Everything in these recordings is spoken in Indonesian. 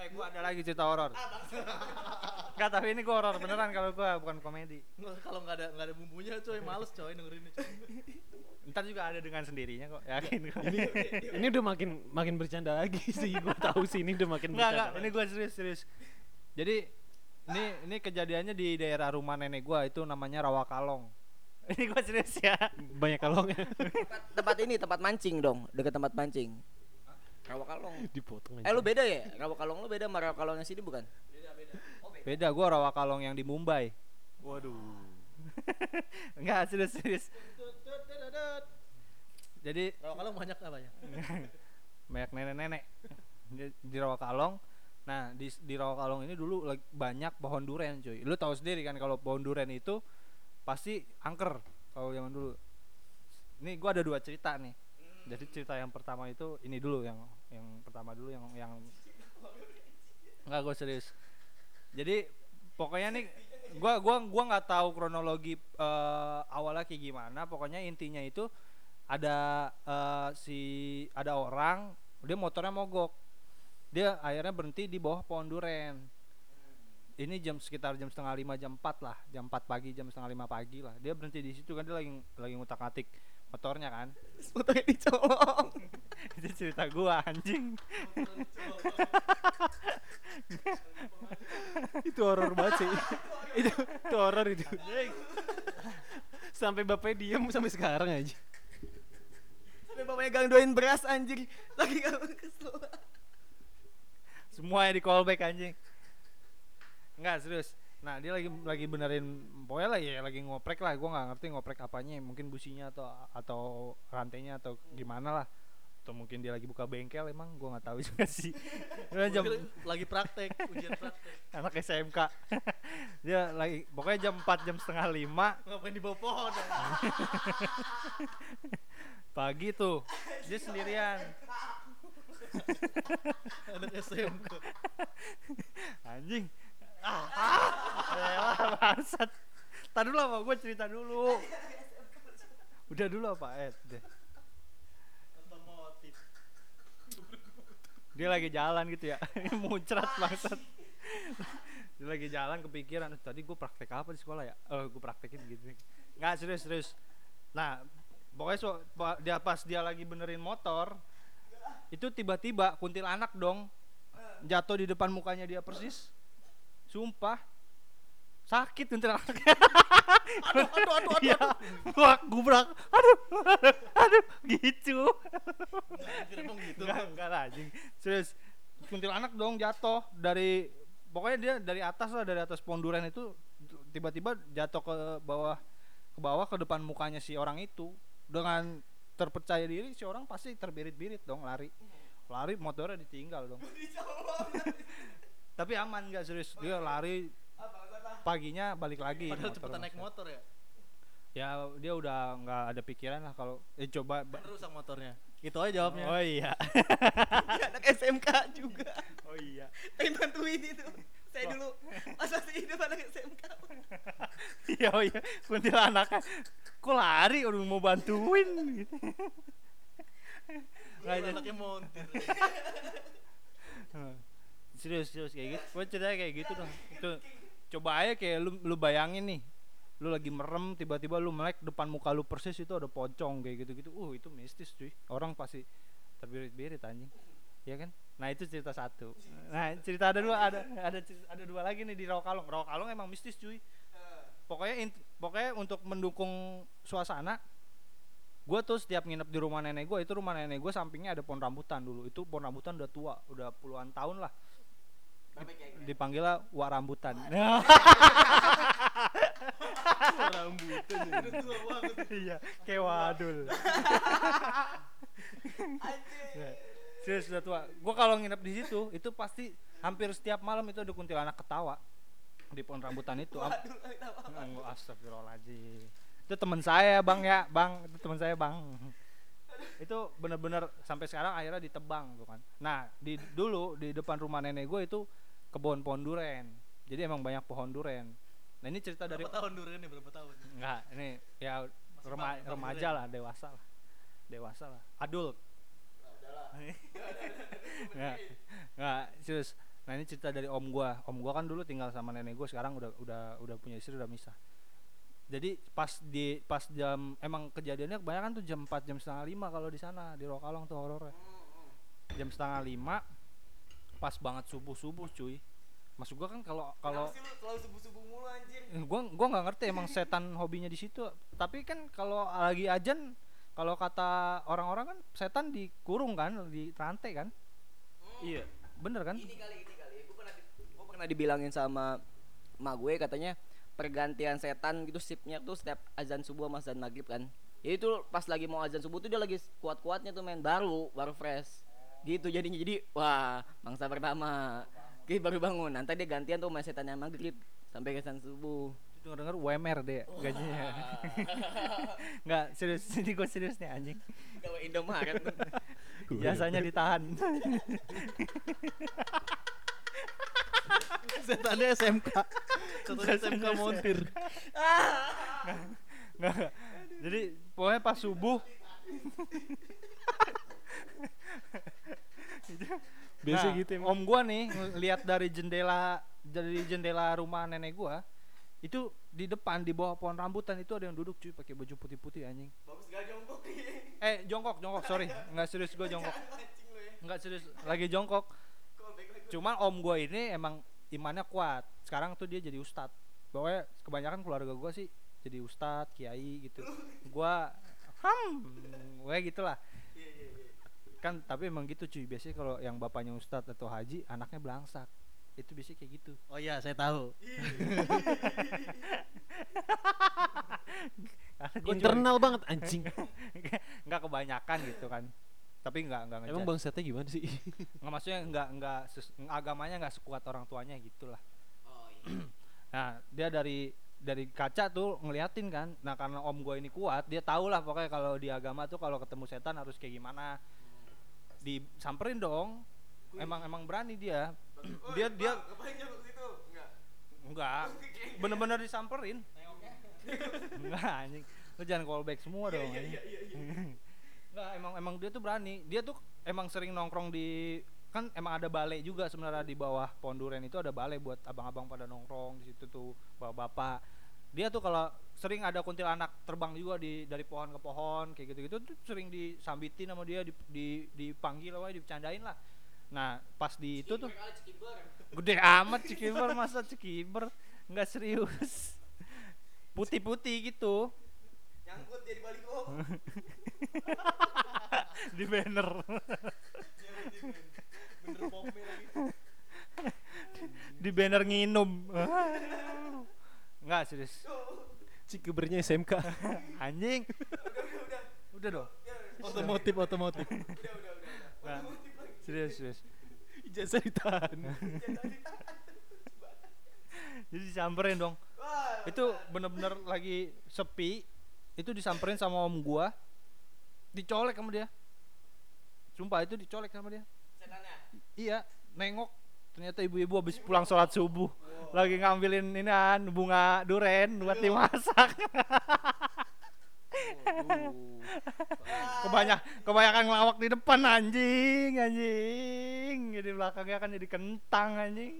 Eh, gua ada lagi cerita horor. Enggak, tapi ini gua horor beneran kalau gua bukan komedi. Kalau nggak ada nggak ada bumbunya coy, males coy dengerin coy. Ntar juga ada dengan sendirinya kok, yakin gua. ini udah makin makin bercanda lagi sih gue tahu sih ini udah makin bercanda enggak, ini gua serius serius. Jadi ini ini kejadiannya di daerah rumah nenek gua itu namanya Rawakalong. Ini gua serius ya. banyak kalongnya tempat, tempat ini tempat mancing dong dekat tempat mancing Rawakalong dipotong eh lu beda ya Rawakalong lu beda sama Rawakalong yang sini bukan Beda gua Rawakalong yang di Mumbai. waduh Enggak, serius serius. Jadi Kalau kalau banyak apa ya? banyak nenek-nenek di, di Rawakalong. Nah, di di Rawakalong ini dulu lagi banyak pohon duren, cuy. Lu tahu sendiri kan kalau pohon duren itu pasti angker kalau zaman dulu. Ini gua ada dua cerita nih. Jadi cerita yang pertama itu ini dulu yang yang pertama dulu yang yang Enggak, gue serius. Jadi pokoknya nih gua gua gua nggak tahu kronologi eh, awalnya kayak gimana. Pokoknya intinya itu ada eh, si ada orang dia motornya mogok. Dia akhirnya berhenti di bawah pohon duren. Ini jam sekitar jam setengah lima jam empat lah, jam 4 pagi, jam setengah lima pagi lah. Dia berhenti di situ kan dia lagi lagi ngutak atik motornya kan. fotonya dicolong Itu cerita gua anjing. itu horor banget sih itu itu horor itu sampai bapaknya diem sampai sekarang aja sampai bapaknya gangdoin beras anjir lagi gak kesel Semuanya di callback anjing. Enggak serius. Nah dia lagi lagi benerin pokoknya lah ya lagi ngoprek lah. Gua nggak ngerti ngoprek apanya. Mungkin businya atau atau rantainya atau gimana lah. Atau mungkin dia lagi buka bengkel emang gua nggak tahu juga sih. Jam lagi praktek, ujian praktek. anak SMK. dia lagi pokoknya jam 4 jam setengah lima Ngapain di bawah pohon? ya? pagi tuh dia sendirian Anak SMK. anjing ah, ah. Bangsat. Tadi dulu apa gue cerita dulu. Udah dulu apa eh deh. Dia lagi jalan gitu ya. Muncrat bangsat. Dia lagi jalan kepikiran "Eh, tadi gue praktek apa di sekolah ya? Oh gue praktekin gitu. Nggak serius serius. Nah pokoknya so, dia pas dia lagi benerin motor itu tiba-tiba kuntilanak dong jatuh di depan mukanya dia persis. Sumpah sakit kuntilanaknya Aduh, aduh, aduh, aduh. Iya, gua gubrak. Aduh aduh, aduh gitu. Gitu. enggak enggak lah anjing. Serius. Kuntilanak dong jatuh dari pokoknya dia dari atas lah dari atas pohon durian itu tiba-tiba jatuh ke bawah ke bawah ke depan mukanya si orang itu. Dengan terpercaya diri si orang pasti terbirit-birit dong lari. Lari motornya ditinggal dong. Tapi aman nggak serius. Dia lari paginya balik lagi Padahal motor cepetan naik motor ya. ya dia udah nggak ada pikiran lah kalau eh coba ba- Kan rusak motornya. Itu aja jawabnya. oh iya. Anak SMK juga. Oh iya. Pengen bantuin itu. Saya dulu. Masa sih hidup anak SMK iya oh iya. Kuntilanaknya. Kok lari? Udah mau bantuin. Gitu Nggak, jadi- anaknya montir. Serius serius kayak gitu. Gue ceritanya kayak gitu dong. Itu coba aja kayak lu lu bayangin nih lu lagi merem tiba-tiba lu melek depan muka lu persis itu ada pocong kayak gitu gitu uh itu mistis cuy. Orang pasti terbirit-birit anjing. Ya kan? Nah itu cerita satu. Nah cerita ada dua ada ada cerita- ada dua lagi nih di Rawakalong Rawakalong emang mistis cuy. Pokoknya int- pokoknya untuk mendukung suasana gue tuh setiap nginep di rumah nenek gue itu rumah nenek gue sampingnya ada pohon rambutan dulu. Itu pohon rambutan udah tua udah puluhan tahun lah dipanggilnya wak rambutan. Rambutan. Iya kayak wadul Ya, serius udah tua gue kalau nginep di situ itu pasti hampir setiap malam itu ada kuntilanak ketawa di pohon rambutan itu. Enggak, astagfirullahaladzim. Itu teman saya bang ya bang. Itu teman saya bang. Itu bener-bener sampai sekarang akhirnya ditebang tuh kan. Nah di dulu di depan rumah nenek gue itu kebun pohon duren jadi emang banyak pohon duren nah ini cerita dari Berapa tahun durian nih? Berapa tahun? enggak ini ya rema- bang- bang remaja lah dewasa lah dewasa lah adult nggak nggak serius Nah ini cerita dari om gua. Om gua kan dulu tinggal sama nenek gua, sekarang udah udah udah punya istri udah misah. Jadi pas di pas jam emang kejadiannya kebanyakan tuh jam 4 jam setengah lima kalau di sana di Rokalong tuh horornya. Jam setengah lima pas banget subuh subuh cuy. Maksud gua kan kalau kalau selalu subuh-subuh mulu anjir? Eh, gua gua nggak ngerti emang setan hobinya di situ tapi kan kalau lagi ajan kalau kata orang-orang kan setan dikurung kan di rantai kan Iya. bener kan Ini kali, ini kali. Gue pernah, di- gua pernah dibilangin sama mak gue katanya pergantian setan gitu sipnya tuh setiap azan subuh sama azan maghrib kan. Jadi tuh pas lagi mau azan subuh tuh dia lagi kuat-kuatnya tuh main baru, baru fresh. Gitu jadinya jadi wah mangsa pertama. Oke baru bangun. Nanti dia gantian tuh main setan yang maghrib sampai ke azan subuh. denger denger UMR deh gajinya nggak serius ini gue serius nih anjing Gawe Indomaret. biasanya ditahan Setannya SMK. Setannya SMK montir. nggak jadi pokoknya pas subuh Biasa Nah, gitu emang. Om gua nih lihat dari jendela dari jendela rumah nenek gua itu di depan di bawah pohon rambutan itu ada yang duduk cuy pakai baju putih-putih anjing. Bagus gak jongkok Eh jongkok jongkok sorry nggak serius gua jongkok nggak serius lagi jongkok. Cuma om gua ini emang imannya kuat. Sekarang tuh dia jadi ustad. Pokoknya kebanyakan keluarga gua sih jadi ustad, kiai gitu. Gua hmm, gue gitulah. Kan tapi emang gitu cuy. Biasanya kalau yang bapaknya ustad atau haji, anaknya belangsak. Itu biasanya kayak gitu. Oh iya, saya tahu. Juga- Internal banget anjing. nggak kebanyakan gitu kan. Tapi nggak nggak Emang bangsatnya gimana sih? nggak maksudnya nggak nggak agamanya nggak sekuat orang tuanya gitulah Oh iya. nah dia dari dari kaca tuh ngeliatin kan nah karena om gue ini kuat dia tahu lah pokoknya kalau di agama tuh kalau ketemu setan harus kayak gimana disamperin dong. Emang emang berani dia. Dia dia situ? Enggak. bener-bener disamperin. Enggak anjing. Lu jangan callback semua dong anjing. enggak emang emang dia tuh berani. Dia tuh emang sering nongkrong di kan emang ada balai juga sebenarnya di bawah pohon durian itu ada balai buat abang-abang pada nongkrong di situ tuh bapak-bapak dia tuh kalau sering ada kuntilanak terbang juga di dari pohon ke pohon kayak gitu-gitu tuh sering disambitin sama dia di, di dipanggil apa dibercandain lah. Nah pas di itu tuh gede amat cekiber masa cekiber nggak serius. Putih-putih gitu. Nyangkut dia di baliho. di banner. Di banner. Nginum nggak serius. Cikebernya SMK. anjing. Udah dong. Otomotif, otomotif. Nggak. serius serius. Ijazah ditahan. jadi disamperin dong. Itu bener-bener lagi sepi. Itu disamperin sama om gua. Dicolek sama dia. Sumpah itu dicolek sama dia. Setannya. iya nengok. Ternyata ibu-ibu habis pulang sholat subuh lagi ngambilin ini kan bunga duren buat dimasak kebanyak kebanyakan ngelawak di depan anjing anjing di belakangnya kan jadi kentang anjing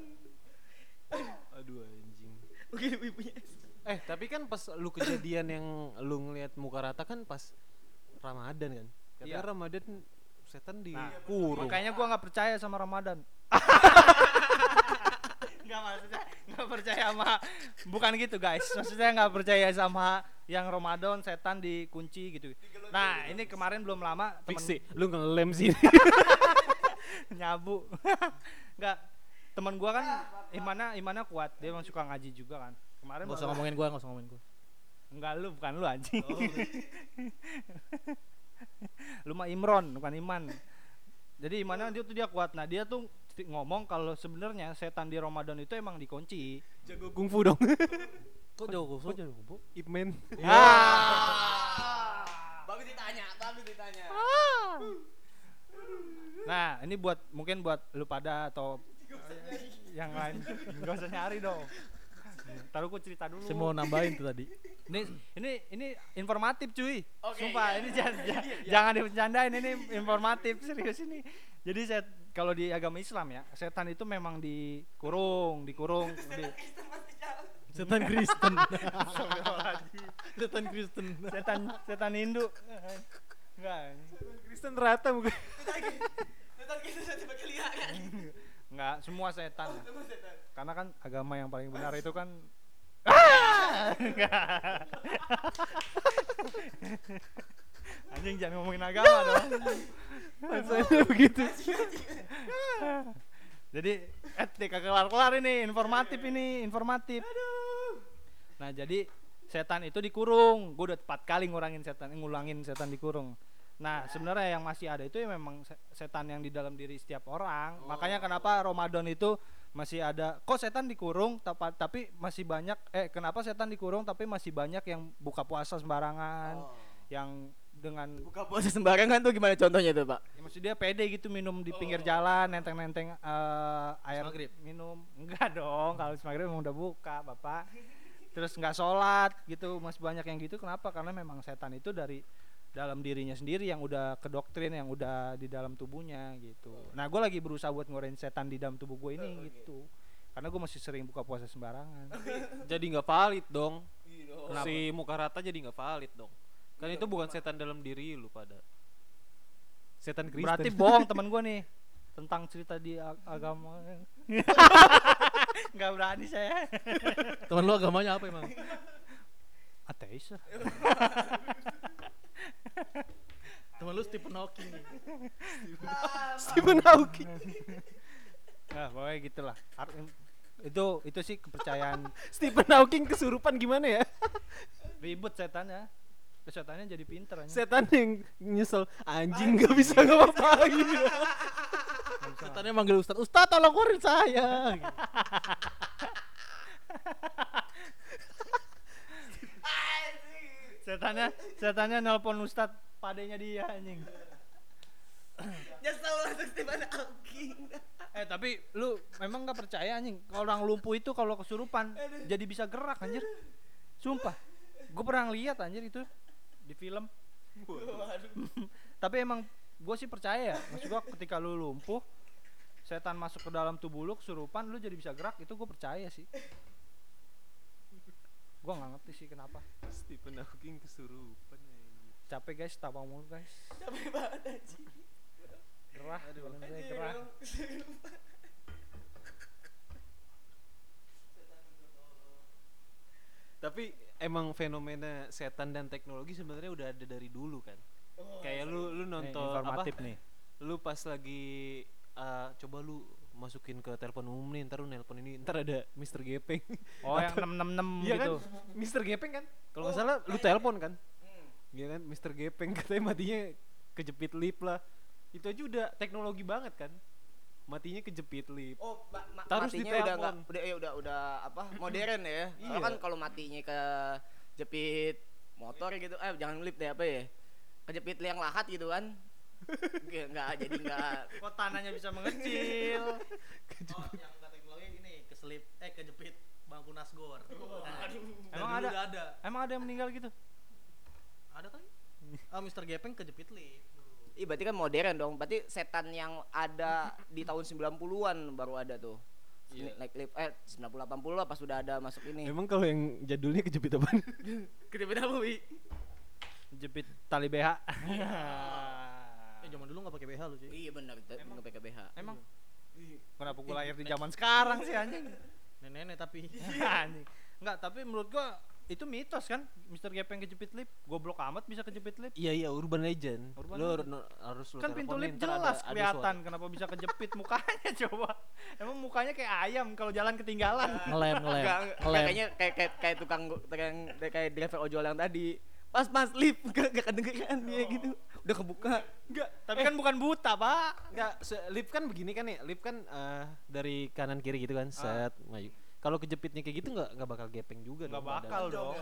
Aduh anjing. Mungkin ibu-ibunya. Eh, tapi kan pas lu kejadian yang lu ngeliat muka rata kan pas Ramadan kan? Katanya Iya. Ramadan setan di Nah, kurung. makanya gua nggak percaya sama Ramadan nggak maksudnya nggak percaya sama bukan gitu guys. Maksudnya nggak percaya sama yang Ramadan setan dikunci gitu. Nah ini kemarin belum lama temen Fiksi, lu ngelem sih. nyabu. Nggak teman gua kan imannya imannya kuat. Dia emang suka ngaji juga kan. Kemarin Gak usah ngomongin gua, gak usah ngomongin gua. enggak lu bukan lu anjing. Lu. Mah Imron bukan Iman. Jadi imannya dia tuh dia kuat. Nah dia tuh ngomong kalau sebenarnya setan di Ramadan itu emang dikunci Jago kungfu dong. Kok jauh Kok jago kungfu? Ip Man. Ah. Bagus ditanya, bagus ditanya. nah ini buat mungkin buat lu pada atau yang lain gak usah nyari dong taruh gua cerita dulu Saya mau nambahin tuh tadi. ini ini ini informatif cuy Oke, sumpah iya. ini jangan jangan, jangan dibercandain ini informatif serius ini jadi saya kalau di agama Islam ya, setan itu memang dikurung, dikurung, di, Setan Kristen. Setan Kristen. setan setan Hindu. Enggak, Kristen rata bukan? enggak semua setan. Karena kan agama yang paling benar itu kan Anjing jangan ngomongin agama dong. Maksudnya begitu. Jadi etik kagak kelar-kelar ini, informatif ini, informatif. Nah, jadi setan itu dikurung. Gue udah empat kali ngurangin setan, ngulangin setan dikurung. Nah, sebenarnya yang masih ada itu ya memang se- setan yang di dalam diri setiap orang. Makanya kenapa Ramadan itu masih ada kok setan dikurung tapi masih banyak eh kenapa setan dikurung tapi masih banyak yang buka puasa sembarangan yang dengan Buka puasa sembarangan tuh gimana contohnya tuh, Pak? Ya, maksud dia pede gitu minum di pinggir jalan, nenteng-nenteng eh, air maghrib? minum. Enggak dong, kalau habis maghrib emang udah buka, Bapak. Terus nggak sholat gitu, masih banyak yang gitu. Kenapa? Karena memang setan itu dari dalam dirinya sendiri yang udah kedoktrin, yang udah di dalam tubuhnya gitu. Nah, gue lagi berusaha buat ngorein setan di dalam tubuh gue ini gitu. Karena gue masih sering buka puasa sembarangan. Jadi nggak valid dong. Kenapa? Si muka rata jadi nggak valid dong. Kan itu bukan setan dalam diri lu pada. Setan Kristen. Berarti bohong temen gue nih tentang cerita di ag- agama. Nggak berani saya. Teman lu agamanya apa emang? Ateis. Teman lu Stephen Hawking. Stephen Hawking. Nah, pokoknya gitulah. Itu itu sih kepercayaan Stephen Hawking kesurupan gimana ya? ribut setannya. Terus Setannya jadi pinter aja. Setan yang nyesel anjing nggak bisa ngapain. Setannya manggil Ustad. Ustad tolong keluarin saya. Setannya setannya nelpon Ustad padenya dia anjing. Nyesel lah tuh Stephen Hawking. Eh tapi lu memang nggak percaya anjing kalau orang lumpuh itu kalau kesurupan jadi bisa gerak anjir. Sumpah. Gue pernah lihat anjir itu di film. tapi emang gue sih percaya ya. Maksud gue ketika lu lumpuh setan masuk ke dalam tubuh lu kesurupan lu jadi bisa gerak itu gue percaya sih. Gue nggak ngerti sih kenapa. Stephen Hawking kesurupan. Capek guys, tawa mulu guys. Capek banget anjing. Gerah, gerah. Tapi emang fenomena setan dan teknologi sebenarnya udah ada dari dulu kan. Kayak lu lu Nih, nonton apa? nih. Lu pas lagi eh, coba lu masukin ke telepon umum nih, ntar lu nelpon ini, ntar ada Mr. Gepeng. Oh, yang 666 Iya kan? gitu. Mr. Gepeng kan? Kalau nggak salah lu telepon kan? Iya kan? Mr. Gepeng katanya matinya kejepit lip lah. Itu aja udah teknologi banget kan? Matinya kejepit lip. Oh, ma ma Terus matinya udah enggak udah ya udah udah apa? Modern ya. Soalnya Iya. kan kalau matinya ke jepit motor gitu, eh jangan lip deh apa ya? Kejepit liang lahat gitu kan. Nggak, nggak jadi nggak Kok tanahnya bisa mengecil? Oh, yang teknologi ini keselip eh kejepit bangku nasgor. Nah, Emang ada? ada. Emang ada yang meninggal gitu? Ada kali? Ah, Mr. Gepeng kejepit lift Ih, berarti kan modern dong. Berarti setan yang ada di tahun 90-an baru ada tuh. Iya. Naik lift eh 90 80 lah pas sudah ada masuk ini. Emang kalau yang jadulnya kejepit apa? Kejepit apa, Wi? Jepit tali BH. Eh zaman dulu nggak pakai BH lu sih. Iya benar, kita nggak pakai BH. Emang kenapa gue lahir di zaman sekarang sih anjing? Nenek-nenek tapi. anjing. Enggak, tapi menurut gua itu mitos kan Mr. Gepeng kejepit lip goblok amat bisa kejepit lip Iya iya urban legend. Urban lu legend. harus lu kan pintu lip ada- jelas ada kelihatan kenapa bisa kejepit mukanya coba emang mukanya kayak ayam kalau jalan ketinggalan Ngelem, ngelem. Kayaknya kayak kayak kayak tukang tukang kayak driver ojol yang tadi. Pas mas lip gak, gak kedengeran dia gitu. Udah kebuka. Enggak, tapi kan bukan buta pak enggak lip kan begini kan ya. Lip kan eh, dari kanan kiri gitu kan, set maju. Kalau kejepitnya kayak gitu nggak nggak bakal gepeng juga nggak dong badan. bakal dong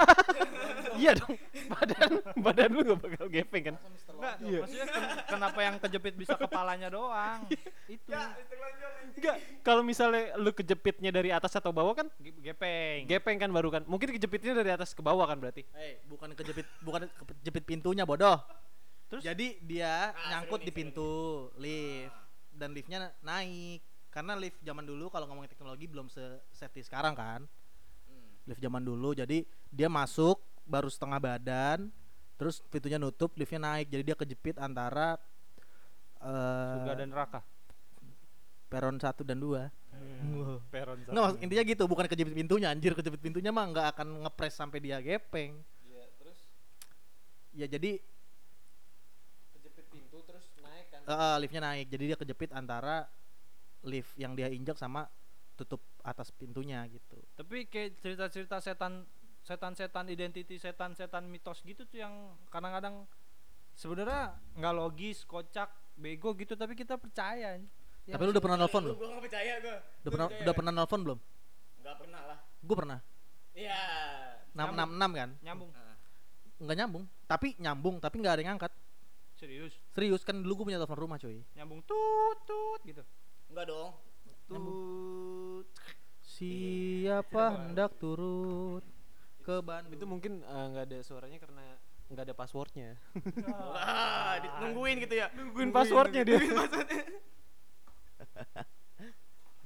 iya dong. Badan badan lu nggak bakal gepeng kan. Enggak, Iya. maksudnya ken- kenapa yang kejepit bisa kepalanya doang itu Enggak, kalau misalnya lu kejepitnya dari atas atau bawah kan Ge- gepeng gepeng kan baru kan. Mungkin kejepitnya dari atas ke bawah kan berarti. Eh, bukan kejepit bukan kejepit pintunya bodoh. Terus? Jadi dia nyangkut di pintu lift. dan liftnya naik karena lift zaman dulu kalau ngomongin teknologi belum se safety sekarang kan. Hmm. lift zaman dulu jadi dia masuk baru setengah badan terus pintunya nutup liftnya naik. Jadi dia kejepit antara eh Surga dan neraka. peron satu dan dua. Peron Nggak, maksud- intinya gitu bukan kejepit pintunya anjir. Kejepit pintunya mah nggak akan ngepres sampai dia gepeng. Iya, terus? Ya jadi kejepit pintu terus naik kan. eh, liftnya naik. Jadi dia kejepit antara lift yang dia injak sama tutup atas pintunya gitu Tapi kayak cerita-cerita setan setan-setan identiti setan-setan mitos gitu tuh yang kadang-kadang sebenarnya nggak logis, kocak, bego gitu tapi kita percaya. Ya, tapi lu udah pernah nelfon Lu belum gua gak percaya gua. udah pernah udah pernah nelfon belum Enggak pernah lah. gue pernah Iya. enam enam enam kan nyambung. Nah, nggak nyambung tapi nyambung tapi nggak ada yang ngangkat Serius. serius kan dulu gue punya telepon rumah cuy Nyambung tut tut gitu. Enggak dong. tut siapa hendak turut ke Bandung Itu mungkin eh, nggak ada suaranya karena nggak ada passwordnya. Wah, di- nungguin gitu ya. Nungguin passwordnya dia.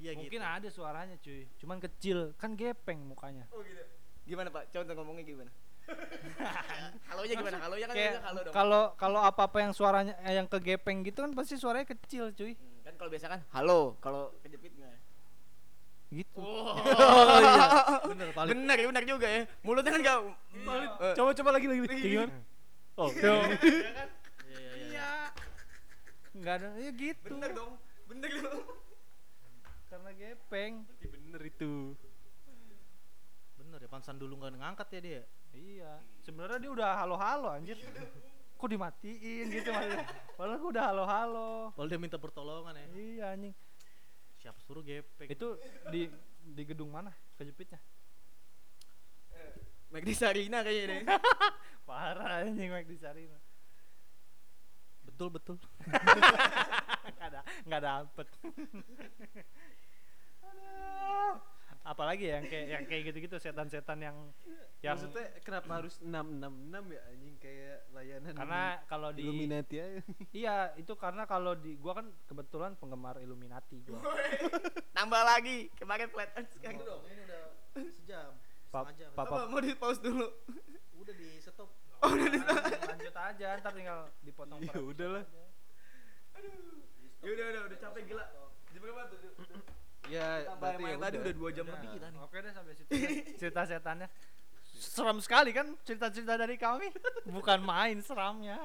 iya Mungkin gitu ada suaranya cuy, cuman kecil, kan gepeng mukanya. Oh gitu. Gimana Pak? Contoh ngomongnya gimana? halonya gimana? Halonya kan Kayak halo dong. kalau kalau apa-apa yang suaranya eh, yang kegepeng gitu kan pasti suaranya kecil cuy. Hmm, kalau biasa kan halo, kalau kejepit enggak. Gitu. Oh, iya. bener paling benar ya, benar juga ya. Mulutnya kan enggak Eh, coba coba lagi lagi. Kayak gimana? Oh, Iya. Enggak ada ya gitu. Bener dong. Bener dong. Karena gepeng. berarti bener itu. bener ya pansan dulu nggak ngangkat ya dia Iya. Sebenarnya dia udah halo-halo anjir. Kok dimatiin gitu maksudnya. Padahal gua udah halo-halo. kalau dia minta pertolongan ya Iya anjing. siapa suruh gepeng Itu di di gedung mana kejepitnya? Magdi Sarina kayaknya deh. Parah anjing Mike di Sarina. betul betul Enggak ada enggak dapet. Aduh. Apalagi ya yang kayak yang kayak gitu-gitu setan-setan yang yang Maksudnya kenapa harus 666 ya anjing kayak layanan karena kalau di Illuminati aja. iya itu karena kalau di gua kan kebetulan penggemar Illuminati gua. Tambah lagi kemarin flat earth sekarang. dong ini udah sejam Pa- setengah jam papa Apa mau di pause dulu? udah di stop Oh, udah di lanjut aja ntar tinggal dipotong Ya udahlah. aja. Ya udah udah udah capek gila. Jam berapa tuh? Ya, Tambah berarti yang ya tadi udah. 2 jam Udah. lebih kita nih. Oke deh sampai situ ya. cerita setannya. Seram sekali kan cerita-cerita dari kami. Bukan main seramnya.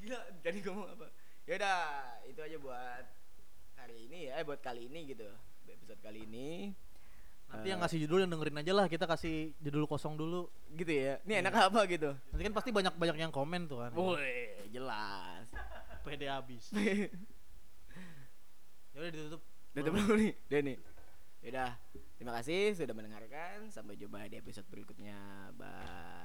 Gila, jadi ngomong apa? Ya udah, itu aja buat hari ini ya, eh buat kali ini gitu. Episode kali ini. nanti Eh, yang ngasih judul yang dengerin aja lah kita kasih judul kosong dulu gitu ya. Ini enak apa gitu? nanti kan pasti banyak banyak yang komen tuh kan Woi, jelas. pede habis ya udah ditutup Tutup dulu nih, Denny. Yaudah, terima kasih sudah mendengarkan. Sampai jumpa di episode berikutnya. Bye.